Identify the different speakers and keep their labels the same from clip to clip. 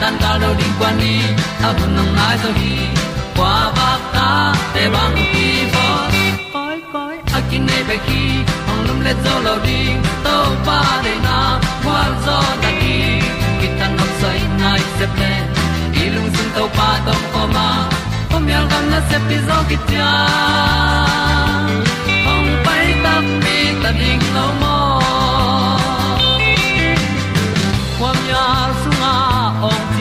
Speaker 1: tan cao do đi qua đi, a bu nang mai zo gi qua ba ta te bang ki bo koi koi a kin nei be ki ong lum le zo lo di to pa de na kwa zo ta ki ki tan nok sai nai se ple lung sun to pa tom ko ma. Pom yal gam na se pi zo ki tia ong pai ta mi ta ding lo mo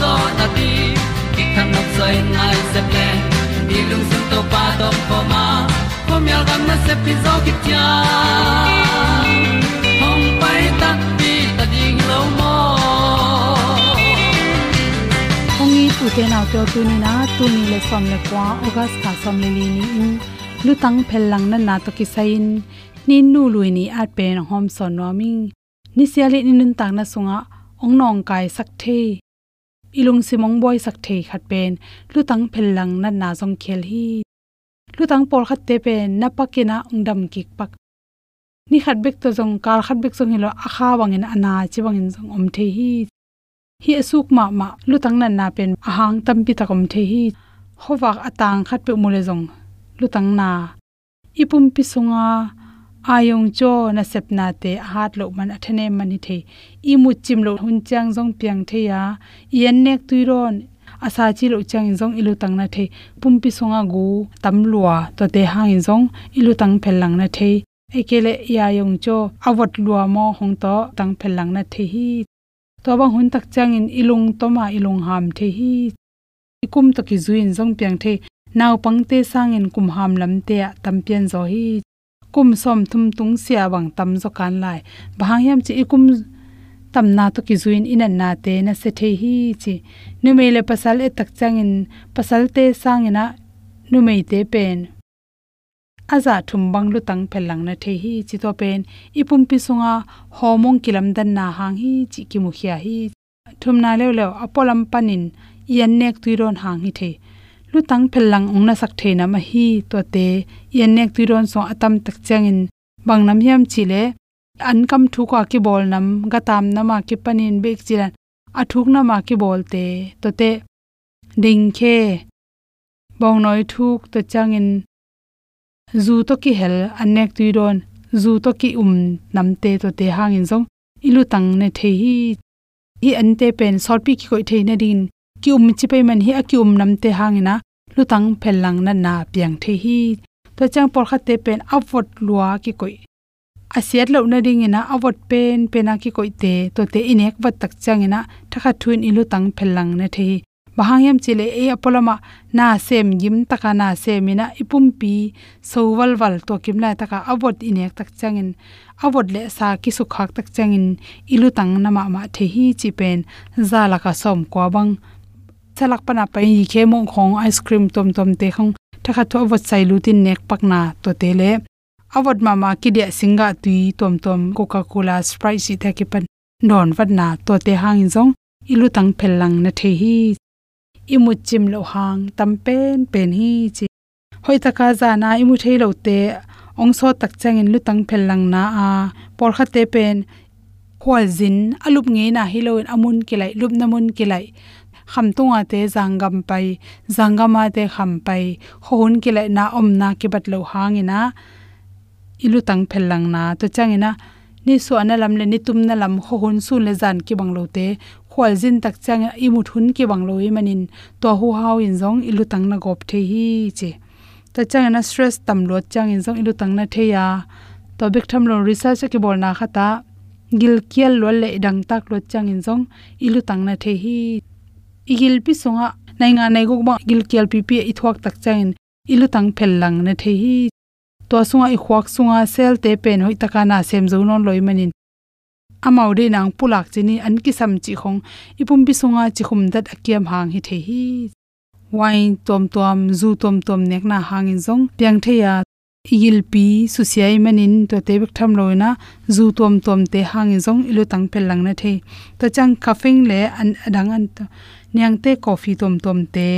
Speaker 1: zo na ti ki kan nok sai nai se ple ni lung sun to pa to pa ma. Ko mi al gam na se pi zo ki tia hom pai ta ti ta ding lo mo
Speaker 2: ongi tu te na to tu ni na tu ni le som le kwa august ka som le li ni in lu tang phel lang na na to ki sai in ni nu lui ni at pe na hom son no mi ni sia le ni nun tang na sunga ong nong kai sak the ilung simong boy sak thei khat pen, lu tang phel lang na na jong khel hi. Lu tang por khat te pen, na pakina ungdam kik pak. Ni khat bek to jong kal khat bek jong hilo akha wangin ana chi wangin jong om the hi. Hi asuk ma ma lutang nan na pen ahang tampi takom the hi. Howak atang khat pe mule jong lutang na. Ipum pi sunga ayong cho na sepna te hat lo man athane mani the. I mu chim lo hun chang jong piang the ya. Yen nek tuiron asa chi lo chang jong ilu tang na the. Pumpi songa gu, tam lua, to te hang jong ilu tang phel lang na the. Ekele ya yong cho awat lua mo hong to tang phel lang na the hi. To bang hun tak chang in ilung toma ilung ham the hi. Ikum to ki zuin jong piang the. Naw pangte sang in kum ham lam te tam zo hi kum som thum tung sia wang tam zo kan lai. Bang yam chi ikum tam na to ki zuin in an na te na se the hi chi. Nu me le pasal e tak chang in, pasal te sang ina nu me te pen. Aza thum bang lu tang phelang na the hi chi to pen. Ipum pi sunga, homong kilam dan na hang hi chi ki mu khia hi. Thum na le le apolam panin yan nek tuiron hang hi the lu tang phelang ong na sak the na ma hi to te yan nek tuiron so atam tak chang bang nam hiam chile, an kam thu ka ki bol nam ga tam na ma ki panin bek chiran athuk na ma ki bol te to te ding khe, bong noi thuk to changin. Zu to ki hel anek tuiron, zu to ki um nam namte to te hangin zong ilu tang ne the hi hi ante pen, sort pi ki koi the na din ki chi pe man hi akium nam te namte hangina lu tang phelang na na piang the hi. To chang por kha te pen avot lua ki koi. A siat lo na ding ina, avot pen, pena ki koi te, to te inek wat tak chang ina, thakha thuin ilu tang phelang na the bahangyam chile e apolama, na sem yim taka na semina ipumpi sowal wal to kimla taka avot inek tak changin avot le sa ki sukhak tak changin ilu tang nama ma the hi chi pen zala ka som ko bang. Chalak pana pa hi khe mong khong ice cream tom tom te khong thakha tho awot sai lutin nek pakna to te le awot mama ki de singa tui tom tom coca cola sprite si thaki pan don wat na to te hang in jong ilu tang phelang na the hi imu chim lo hang tam pen pen hi chi hoi taka za na imu thei lo te ong so tak chang in lu tang phel lang na a por kha te pen khwal zin alup nge na hi lo in amun kilai lup namun kilai kham tunga te zangam pai, zangama te kham pai, khon le na om na ki bat lo hangina, ilu tang phelang na. To changina, ni so ana lam le ni tum na lam kho hun su le zan ki bang lo te, khwal jin tak chang i mu thun ki bang loi manin, to hu hau in zong ilu tang na gop the hi che. Ta chang na stress tam lo chang in zong ilu tang na the ya. To bik tham lo research ki bol na khata, gil kial lo le dang tak lo chang in zong ilu tang na the hi igil pi songa nai nga nai gok ba gil kel pi pi e i thwak tak chain. Ilu tang phel lang na the hi. To sunga i khwak sunga sel te pen hoi takana sem zo non loi manin. Amau de nang pulak chini an ki sam chi khong. Ipum bi sunga chi khum dat akiam hang hi the hi. Wain tom tom, zu tom tom nek na hang in zong. Piang the ya yilpi pi su siai manin to te bek tham loina zu tom tom te, hang zong ilu tang pel lang na the to chang kafing le, an adang an to nyang te coffee tom tom te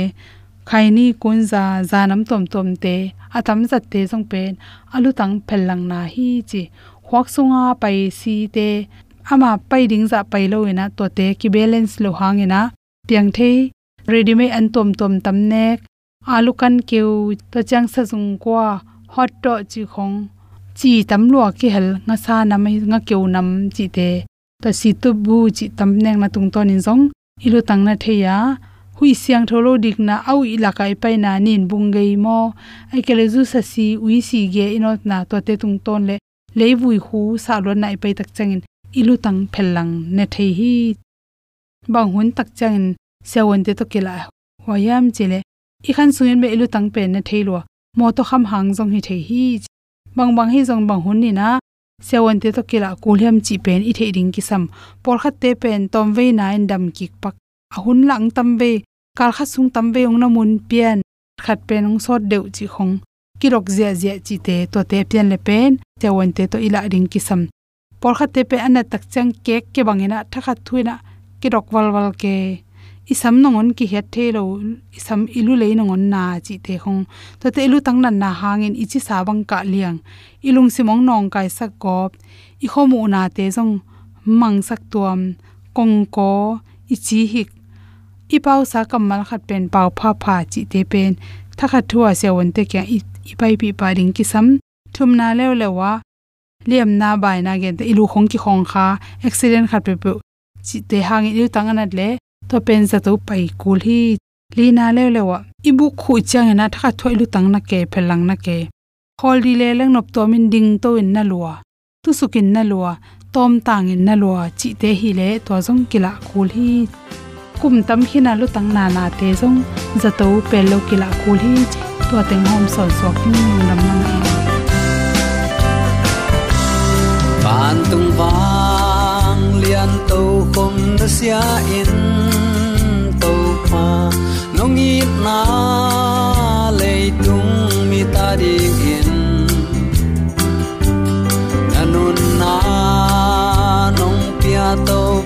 Speaker 2: khaini kun za zanam tom tom te, atam zat te zong pen alu tang pel lang na hi chi hwak sunga pai si te, ama pai ding za pai loina to te ki balance lo hangena piang the ready me an tom tom tam nek alukan keu to chang sa jung kwa hot to chi khong chi tam lo ki hel nga sa na mai nga keu nam chi te ta si tu bu chi tam neng na tung ton in zong ilu tang na the ya hui siang tholo dik na au ilakai pai na nin bung gei mo ai kele zu sa si ui si ge inot na to te tung ton le leivui hu sa lo nai pai tak changin ilu tang phelang ne thei hi bang hun tak changin sewon te to kila wayam chile ikhan khan sungen me ilu tang pen ne theilo mo to kham hang jong hi thei hi. Bang bang hi jong bang hun ni na. Sewon te to kila kulhem chi pen i thei ding ki sam por khat te pen tom ve na en dam ki pak. Ahun lang tam ve kal kha sung tam ve ong na mun pian. Khat pen ong sot deu chi khong. Kirok zia zia chi te to te pian le pen. Sewon te to ila ding ki sam por kha te pe ana tak chang kek ke bangena thakha thuina. Ki wal wal ke isam nongon ki het the lo, isam ilu le nongon na chi te khong to te ilu tang nan na hangin ichi sa bang ka liang. Ilung simong nong kai sak kop. I khomu na te jong mang sak tuam. Kong ko, ichi hik. I pau sa kamal khat pen pau pha pha chi te pen. Thakha thua se won te kya i pai pi pa ring ki sam. Thum na le le wa. Liam na bai na gen te ilu khong ki khong kha. Accident khat pe pe chi te hang ilu tang anat le to pen za to pai kul hi li na le le wa ibu khu chang na tha thoi lu tang na ke, phelang na ke. Hol di le lang nop to min ding to in na lua. Tu sukin na lua, tom tang in na lua, chi te hi le to jong kila kul hi. Kum tam hi na lu tang na na te jong za to pe lo kila kul hi. To teng hom sol sok ni lam na
Speaker 1: ban tung wang lian to khom na sia in nong i na le tung mi ta ding in nanun na nong pia tau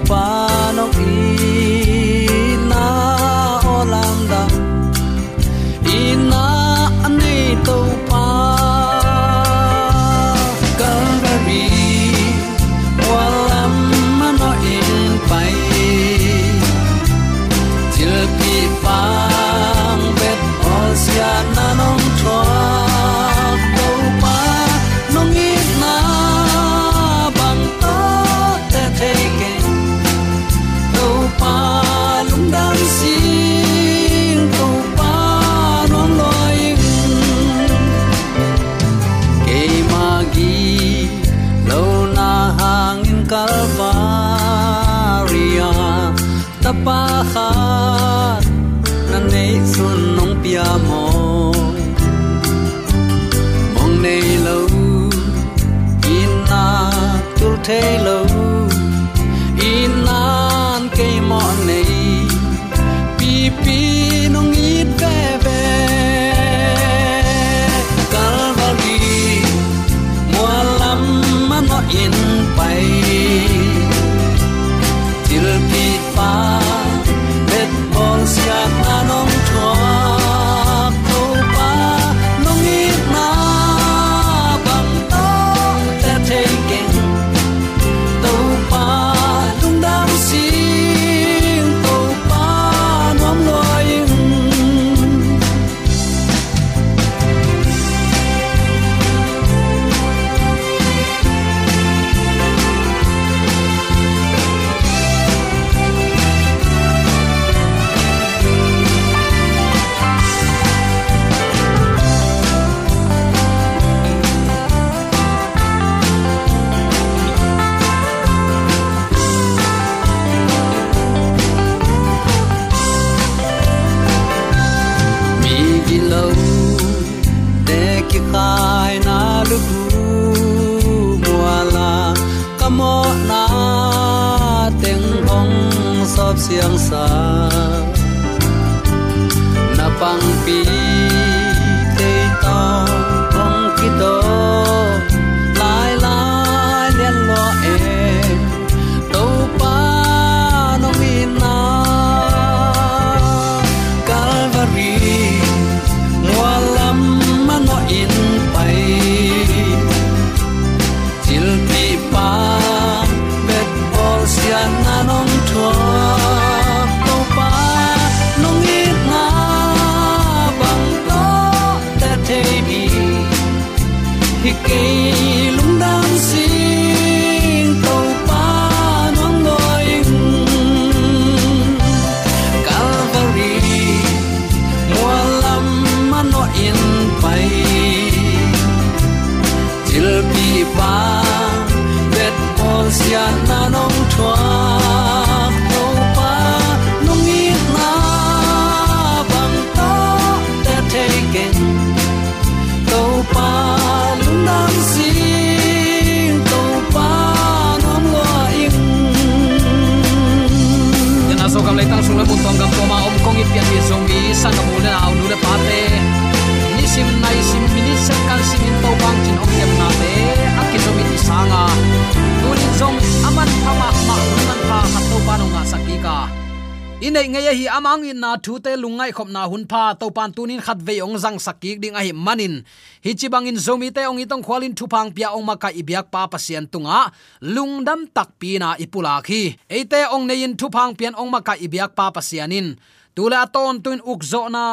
Speaker 3: inei nge hi amang in na thu te lungai khop na hun pha to pan tunin khat ve ong jang sakik ding a hi manin. Hi chi bangin zomi te ong itong khwalin thu phang pia ong maka ibyak pa pasien tunga. Lungdam tak pi na ipula khi. Eite ong nein thu phang pian ong maka ibyak pa pasianin. Tula ton tuin ukzo na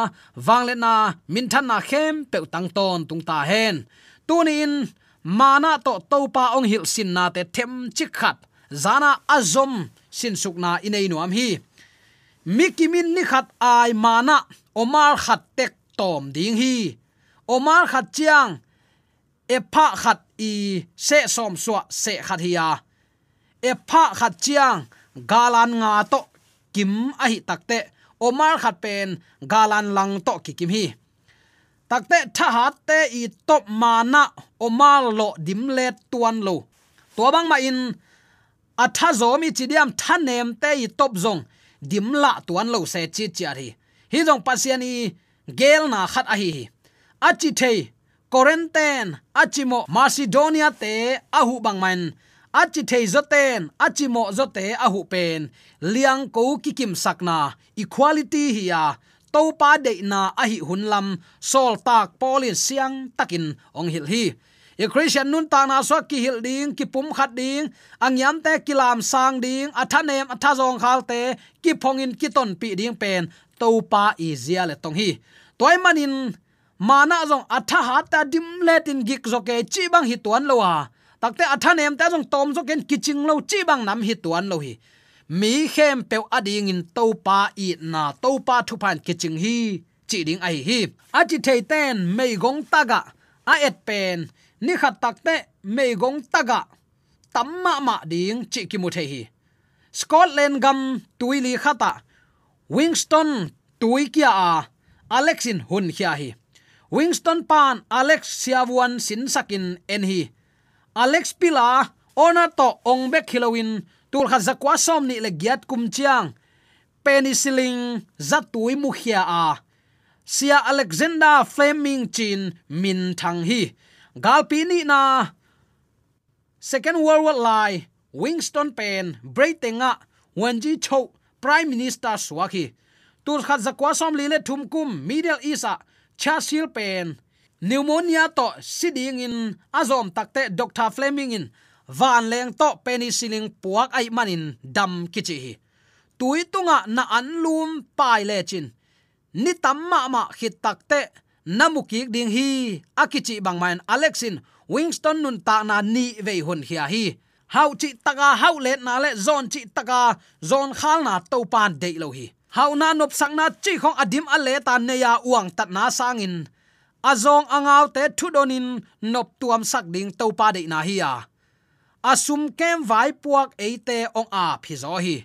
Speaker 3: wangle na, min than na khem pe tang ton tung ta hen. Tunin mana to topa ong hil sin na te them chik khat. Zana azom sin sukna inei nuam hi mikimin ni khat ai mana? Omar khat tek tom ding hi. Omar khat chiang. Epa khat i se som suwa se khat hiya epa khat chiang. Galan nga to kim a hi takte omar khat pen galan lang to ki kim hi. Takte tha hat te i top mana. Omar lo dim le tuan lo. To bang ma in. Atha zomi chidiam thanem te i top zong dim la tuan lo se chi chi hi hi jong pasiani gel na khat a hi achi thei, Corinthian achimo Macedonia te ahu bangman achi thei zoten achimo zote ahu pen. Liang ko kikim sakna equality hi ya to pa de na a hi hunlam sol tak polin siang takin ong hil hi ye christian nun ta na so ki hil ding ki pum khat ding angyam te kilam sang ding athanem athazong khal te ki phongin ki ton pi ding pen to pa i zia le tong hi. Toy manin mana zong atha ha ta dim letin gik zoke chi bang hi tuan lo wa à. takte athanem ta zong tom zo ken kiching lo chi bang nam hi tuan lo hi. Mi khem pe ading in to pa i na to pa thu pan kiching hi, chi ding ai hi a chi thei ten mei gong taga a et pen ni khat takte mei gong taga tamma ma ding chi ki mu the hi. Scotland gam tuili khata winston tui kia a. Alexin hun khia hi. Winston pan, alex siawan sin sakin en hi. Alex pila, ona to ong bek hilowin tul kha zakwa som ni le giat kum chiang. Penicillin zatui mukhia a. Sia alexander fleming chin min thang hi galpi ni na second world war lai, winston pen breitenga Wenji cho prime minister swaki tur khat zakwa som li le middle east a pen pneumonia to siding in, azom takte dr fleming in. Van leng to penicillin puak ai manin, dam kichi hi. Tui tunga na anlum pai le chin. Ni tamma ma khit takte namuki ding hi. Akichi bangman alexin. Winston nun ta na ni ve hun hi hi. Hau chi taka, hau le na le, zon chi taka, zon khal na to pan de lo hi. Hau na nop sang na chi khong adim ale ta ne ya uang tat na sangin. Azong angaw te thudonin nop tuam sak ding to pa de na hi ya asum kem vai puak eite ong a phi zo hi.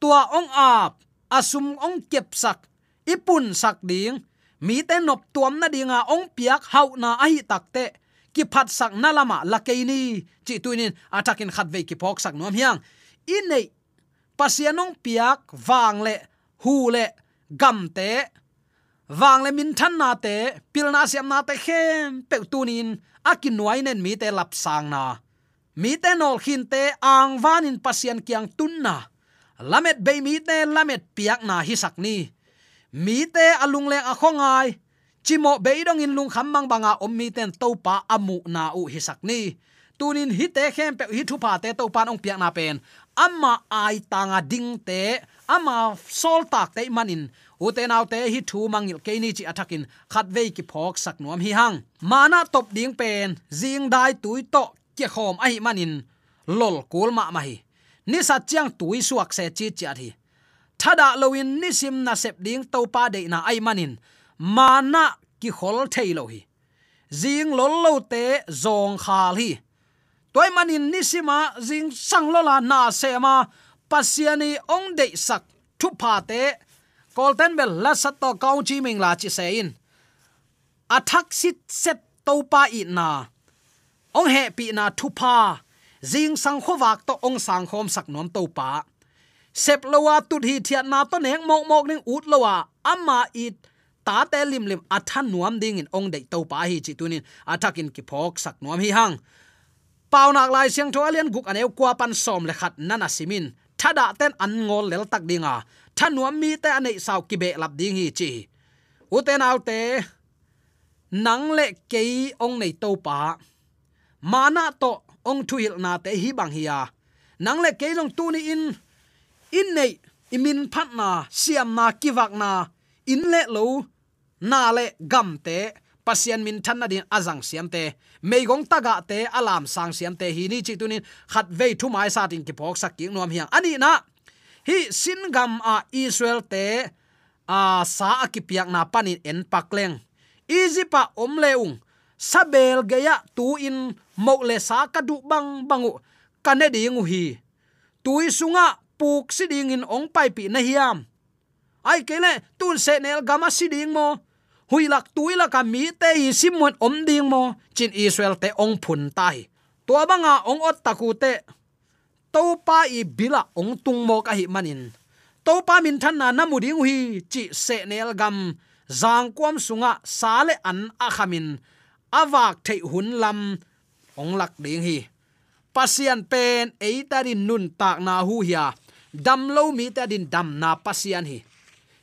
Speaker 3: Tua ong a asum ong kep sak, ipun sak ding mi te nop tuam na dinga ong piak hau na ai takte ki phat sak na lama lakeini chi tuinin atakin khat ve ki phok sak nom hiang. In nei pasianong piak wang le, hu le, gam te. Wang le min than na te, pil na siam na te khem pe tunin akin nuai nen mi te lap sang na. Mi te nol khin te, ang vanin pasian kiang tun na. Lamet be mi te, lamet piak na hi sak ni mi te alung le a khongai chimo be dong in lung kham mang banga om mi ten to pa amu na u hi ni. Tunin hi te khem pe hi thu pa te to pan ong piak na pen. Amma ai tanga ding te, ama sol tak te manin. Ute naw te hi thu mangil ke ni chi athakin. Khat ve ki phok sak nuam hi hang. Mana top ding pen. Jing dai tui to ke khom ai manin. Lol kul ma ma hi. Ni sa chiang tui suak se chi chi hi thada loin nisim na sep ding to pa de na ai manin. Mana ki khol thei lo hi. Zing lol lo te zong khal hi. Toy manin nisima zing sang lo la na se ma. Pasiani ong de sak thu pa te. Kolten bel la sat to kaung chi ming la chi se in. Athak sit set to pa i na. Ong he pi na thu pa zing sang khowak to ong sang khom sak nom to pa sep lowa tut hi thiat na to neng mok mok ning ut lowa amma it ta te lim lim athan nuam ding in ong dei to pa hi chi tunin athakin ki phok sak nuam hi hang. Paunak lai siang tho alian guk anew kwa pan som le khat nana simin. Thada ten an ngol lel tak dinga thanuam mi te anei sau ki be lap ding hi chi. Uten autte nang le ke ong nei to pa mana to ong thuil na te hi bang hiya nang le ke long tu ni in in nei imin phat na, siam na kiwak na, in le lo, na le gam te, pasian min than na din azang siam te, meigong taga te, alam sang siam te, hi ni chi tunin khat ve thu mai sa tin ki phok sak ki nom hiang. Ani na, hi sin gam a israel te, a sa akipiak na panin en pakleng izipa om leung sabel geya tu in mo le sa ka du bang bangu kanedi ngu hi. Tui sunga puk siding in ong pai pi na hiam. Ai kele, tun se nel gama siding mo. Hui lak tui la ka mi te i simon om ding mo. Chin israel te ong phun tai. To banga ong ot taku te. To pa i bila ong tung mo ka hi manin. To pa min than na namuding hi chi se nel gam. Zang kwam sunga sale an a khamin. Awak thei hun lam. Ong lak ding hi. Pasian pen eitarin nun tak na hu hiya dam lo mi ta din dam na pasian hi.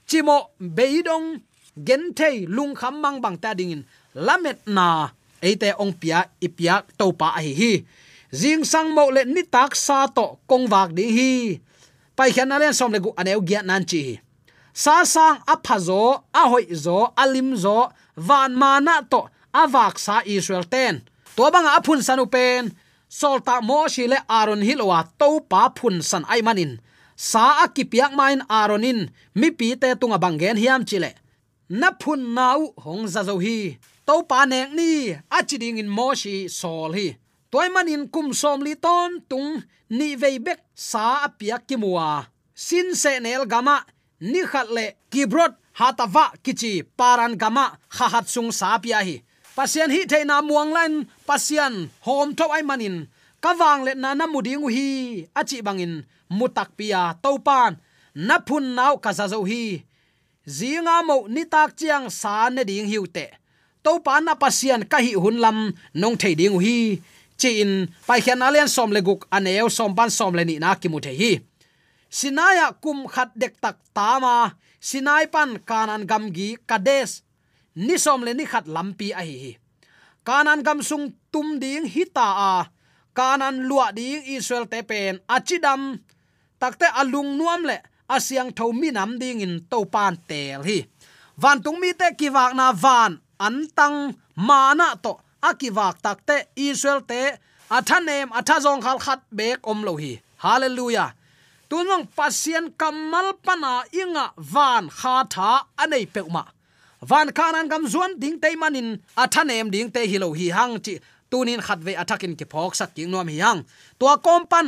Speaker 3: Chimo beidong gen thei lung kham mang bang ta ding in. Lamet na eite ong pia ipia to pa hi hi. Jing sang mo le ni tak sa to kong wak ding hi. Pai khian alen som le gu aneu giat nan chi sa sang a phazo a hoi zo alim zo, van mana to awak sa israel ten. To áp phun sanu pen. Solta mo shi le aron hilwa to pa phun san ai manin sa akipiak main aronin mi pi te tunga bangen hiam chile. Na phun nau hong za zo hi to pa nek ni achiding in mo shi sol hi toy manin kum som li ton, tung ni vei bek sa apiak ki muwa sin se nel gama ni khat le kibrot hatawa kichi paran gama khahat sung sa pia hi pasian hi theina muang lan pasian hom thop ai manin kawang le na namuding hi. Achi bangin mutak pia topan. Na phun nau ka za zo hi. Zinga mo ni tak chiang sa ne ding hiute to pa na pasian ka hi hun lam nong thei ding hi. Chin pai khian alian som le guk aneu som ban som le ni na ki mu the hi. Sinaya kum khat dek tak tama sinai pan kanan gam gi kades ni som le ni khat lampi a hi hi. Kanan gam sung tum ding hita a kanan lua ding israel te pen. Achidam takte alung nuam le asiang tho mi nam ding in to pan tel hi. Van tung mi te kiwak na van, an tang mana to. Akiwak takte israel te athanem athazong khal khat bek om lo hi. Hallelujah. Tunong pasien kamal pana inga van kha tha anei peuma. Van kanan kam zuan ding te manin athanem ding te hilo hi. Hang chi tunin khat ve attacking ki phok sak king nom hiang. Tua kompan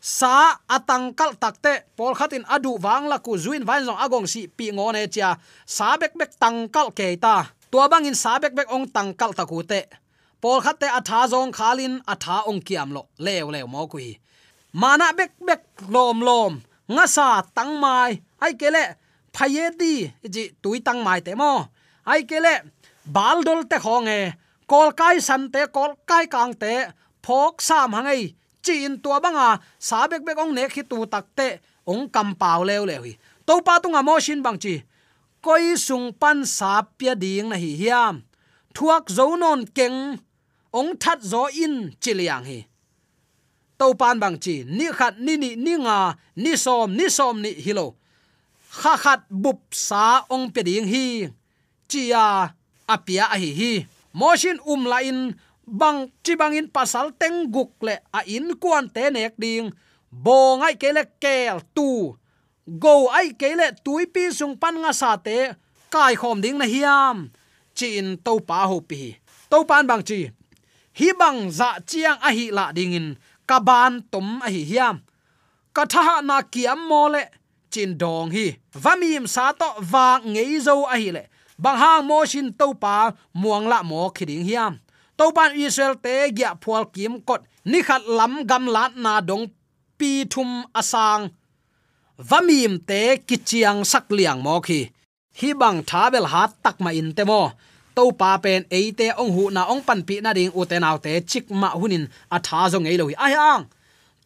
Speaker 3: sa atang kal takte pol khatin adu wang la ku zuin wan zong agong si pi ngone cha sa bek bek tang kal ke ta. Tua bangin sa bek bek ong tang kal ta ku te. Pol khatte atha zong khalin atha ong kiam lo. Lew lew mo kui mana bek bek lom lom. Nga sa tang mai. Ai kele phaye di ji tui tang mai te mo. Ai kele bal dol te khong e kol kai san te kol kai kang te, phok sam hangai chin tua banga, sa bek bek ong ne khi tu tak te, ong kam pau lew lew hi. To pa tunga mo shin bang chi, koi sung pan sa pya ding na hi hiam. Thuak zo non keng, ong that zo in chiliang hi. To pan bang chi, ni khat ni ni ni nga, ni som ni som ni hilo kha khat bup sa ong pe ding hi, chia apia a hi hi moshin um la in, bang chi bang in pasal teng guk le a in kuan te nek ding. Bo ngai ke le kel tu. Go ai ke le tui pi sung pan nga sa te, kai khom ding na hiam. Chin to pa ho pi. To pan bang chi, hi bang za chiang a hi la ding in, ka ban tom a hi hiam. Ka tha na kiam mo le, chin dong hi. Vamim sa to wa ngei zo a hi le bang hang mo shin to pa muang la mo khiding hiam. To ban israel te gya phwal kim kot ni khat lam gam lat na dong pi thum asang vamim te kichiang sak liang mo khi. Hi bang thabel hat tak ma in te mo. To pa pen eite ong hu na ong pan pi na ding u te naw te chik ma hunin a tha zo ngei lo ai ang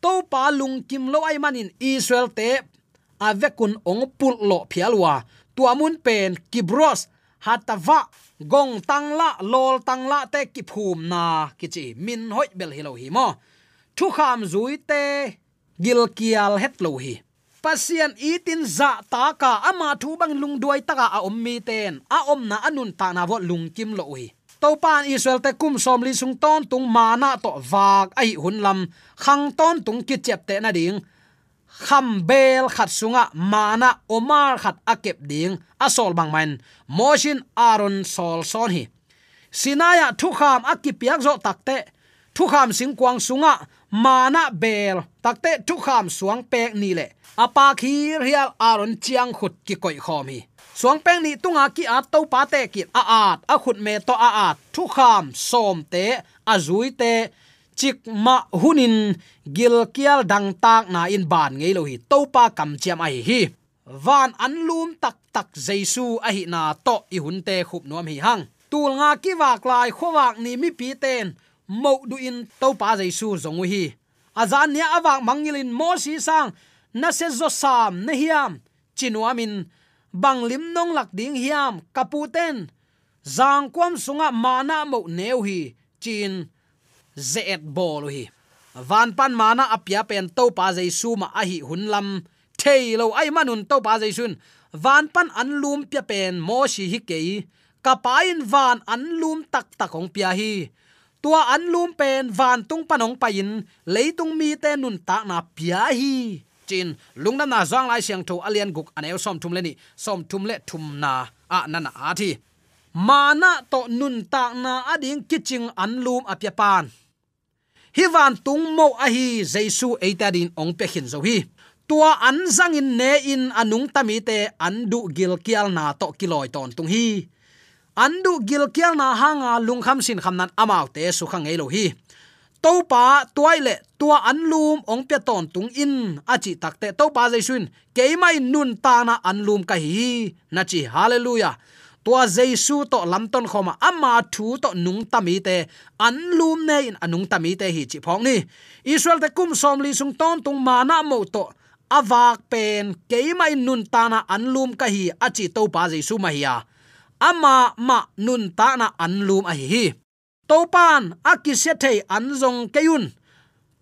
Speaker 3: to pa lung kim lo ai manin israel te a vekun ong pul lo phialwa tuamun pen kibros hatawa gong tangla, lol tangla te ki phum na kichi min hoi bel hilo hi mo. Thu kham zui te gil kial het lo hi. Pasien itin za ta ka ama thu bang lung duai taka a om mi ten. A om na anun ta na vo lung kim lo hi. To pan israel te kum som li sung ton tung mana to vak, ai hun lam. Khang ton tung ki chep te na ding kham bel khat sunga, mana omar khat akep ding, asol bang man moshin aron sol son hi. Sinaya thu kham akipiak zo takte thu kham sing kwang sunga, mana bel takte thu kham suang pek ni le. Apa khir hial aron chiang khut ki koi khom hi. Suang pek ni tunga ki at to pa te ki a at a khut me to a at thu kham som te azui te chik ma hunin gil kial dang tak na in ban ngei lo hi. Topa kam chiam ai hi van an lum tak tak jaisu a hi na to i hun te khup nuam hi hang. Tul nga ki wak lai khowak ni mi pi ten. Mo du in topa jaisu zong hi. Azan nia awak mangilin mo si sang. Na se zo sam na hiam. Chinuamin banglim nong lak ding hiam. Kaputen zang kwam sunga mana mo neu hi. Chin zet bolu hi. Van pan mana apia pen to pa jaisu ma a hi hunlam thailo ai manun to pa jaisun van pan an lum pia pen mo shi hi ke kapain van an lum tak takong pya hi. Tua an lum pen van tung panong pain leitung mi te nun ta na pya hi. Chin lungnam na zang lai siang tho alian guk anel som thum le ni. Som thum le thum na a na na a thi. Mana to nun ta na ading kiching an lum apia pan hi van tung mo a hi, jesu eitadin ong pe khin zo hi. Tua an zang in ne in anung tami te, an du gil kial na to kiloi ton tung hi. An du gil kial na hanga lung kham sin kham nan amau te su khang ei lo hi. To pa toile tua an lum ong pe ton tung in achi takte to pa jaisun keimai nun ta na an lum ka hi. Na chi, hallelujah tua jaisu to lamton khoma ama thu to nung tami te, an lum ne in anung tami te hi chi phong ni. Israel te kum som li sung ton tung mana mo to awak pen keimai nun tana anlum ka hi achi to pa jaisu ma hiya ama ma nun tana anlum a hi hi. Pan akise thei anjong keyun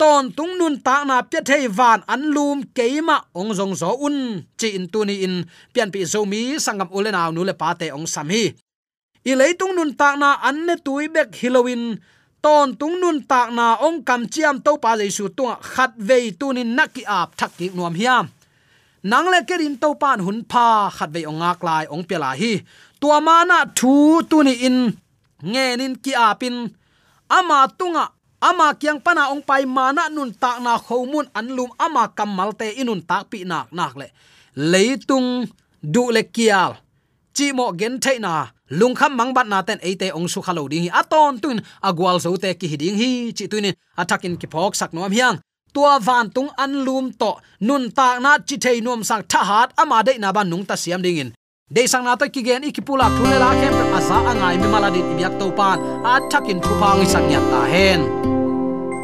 Speaker 3: ton tung nun ta na pya thei van anlum keima ong jong zo un. Chi in tu ni in. Pian pi zo mi sangam ule naw nu le pa te ong sam hi. I leitung nun ta na an ne tui bek halloween. Ton tung nun ta na ong kam chiam to pa jaisu tu khat ve tu ni naki ap thak ki nuam hiam nang le kerin to pan hun pha, khat ve ong ak lai ong pela hi. Tua mana thu tu ni in. Nge nin ki apin ama tunga ama kyang pana ong pai mana nun tak na khomun anlum ama kamal te inun tak pi nak nak le. Leitung du le kial. Chi mo gen thai na. Lung kham mang bat na ten ate ong su khalo ding hi. Aton tun agwal zo te ki hiding hi. Chi tuin atakin ki phok sak nom hiang. Tua van tung an lum to. Nun ta na chi thei nom sang tha hat. Ama de na ban nung ta siam ding in. De sang na to ki gen ikipula thule la kem asa angai mi maladin ibyak to pan. Atakin thu phang sak ta hen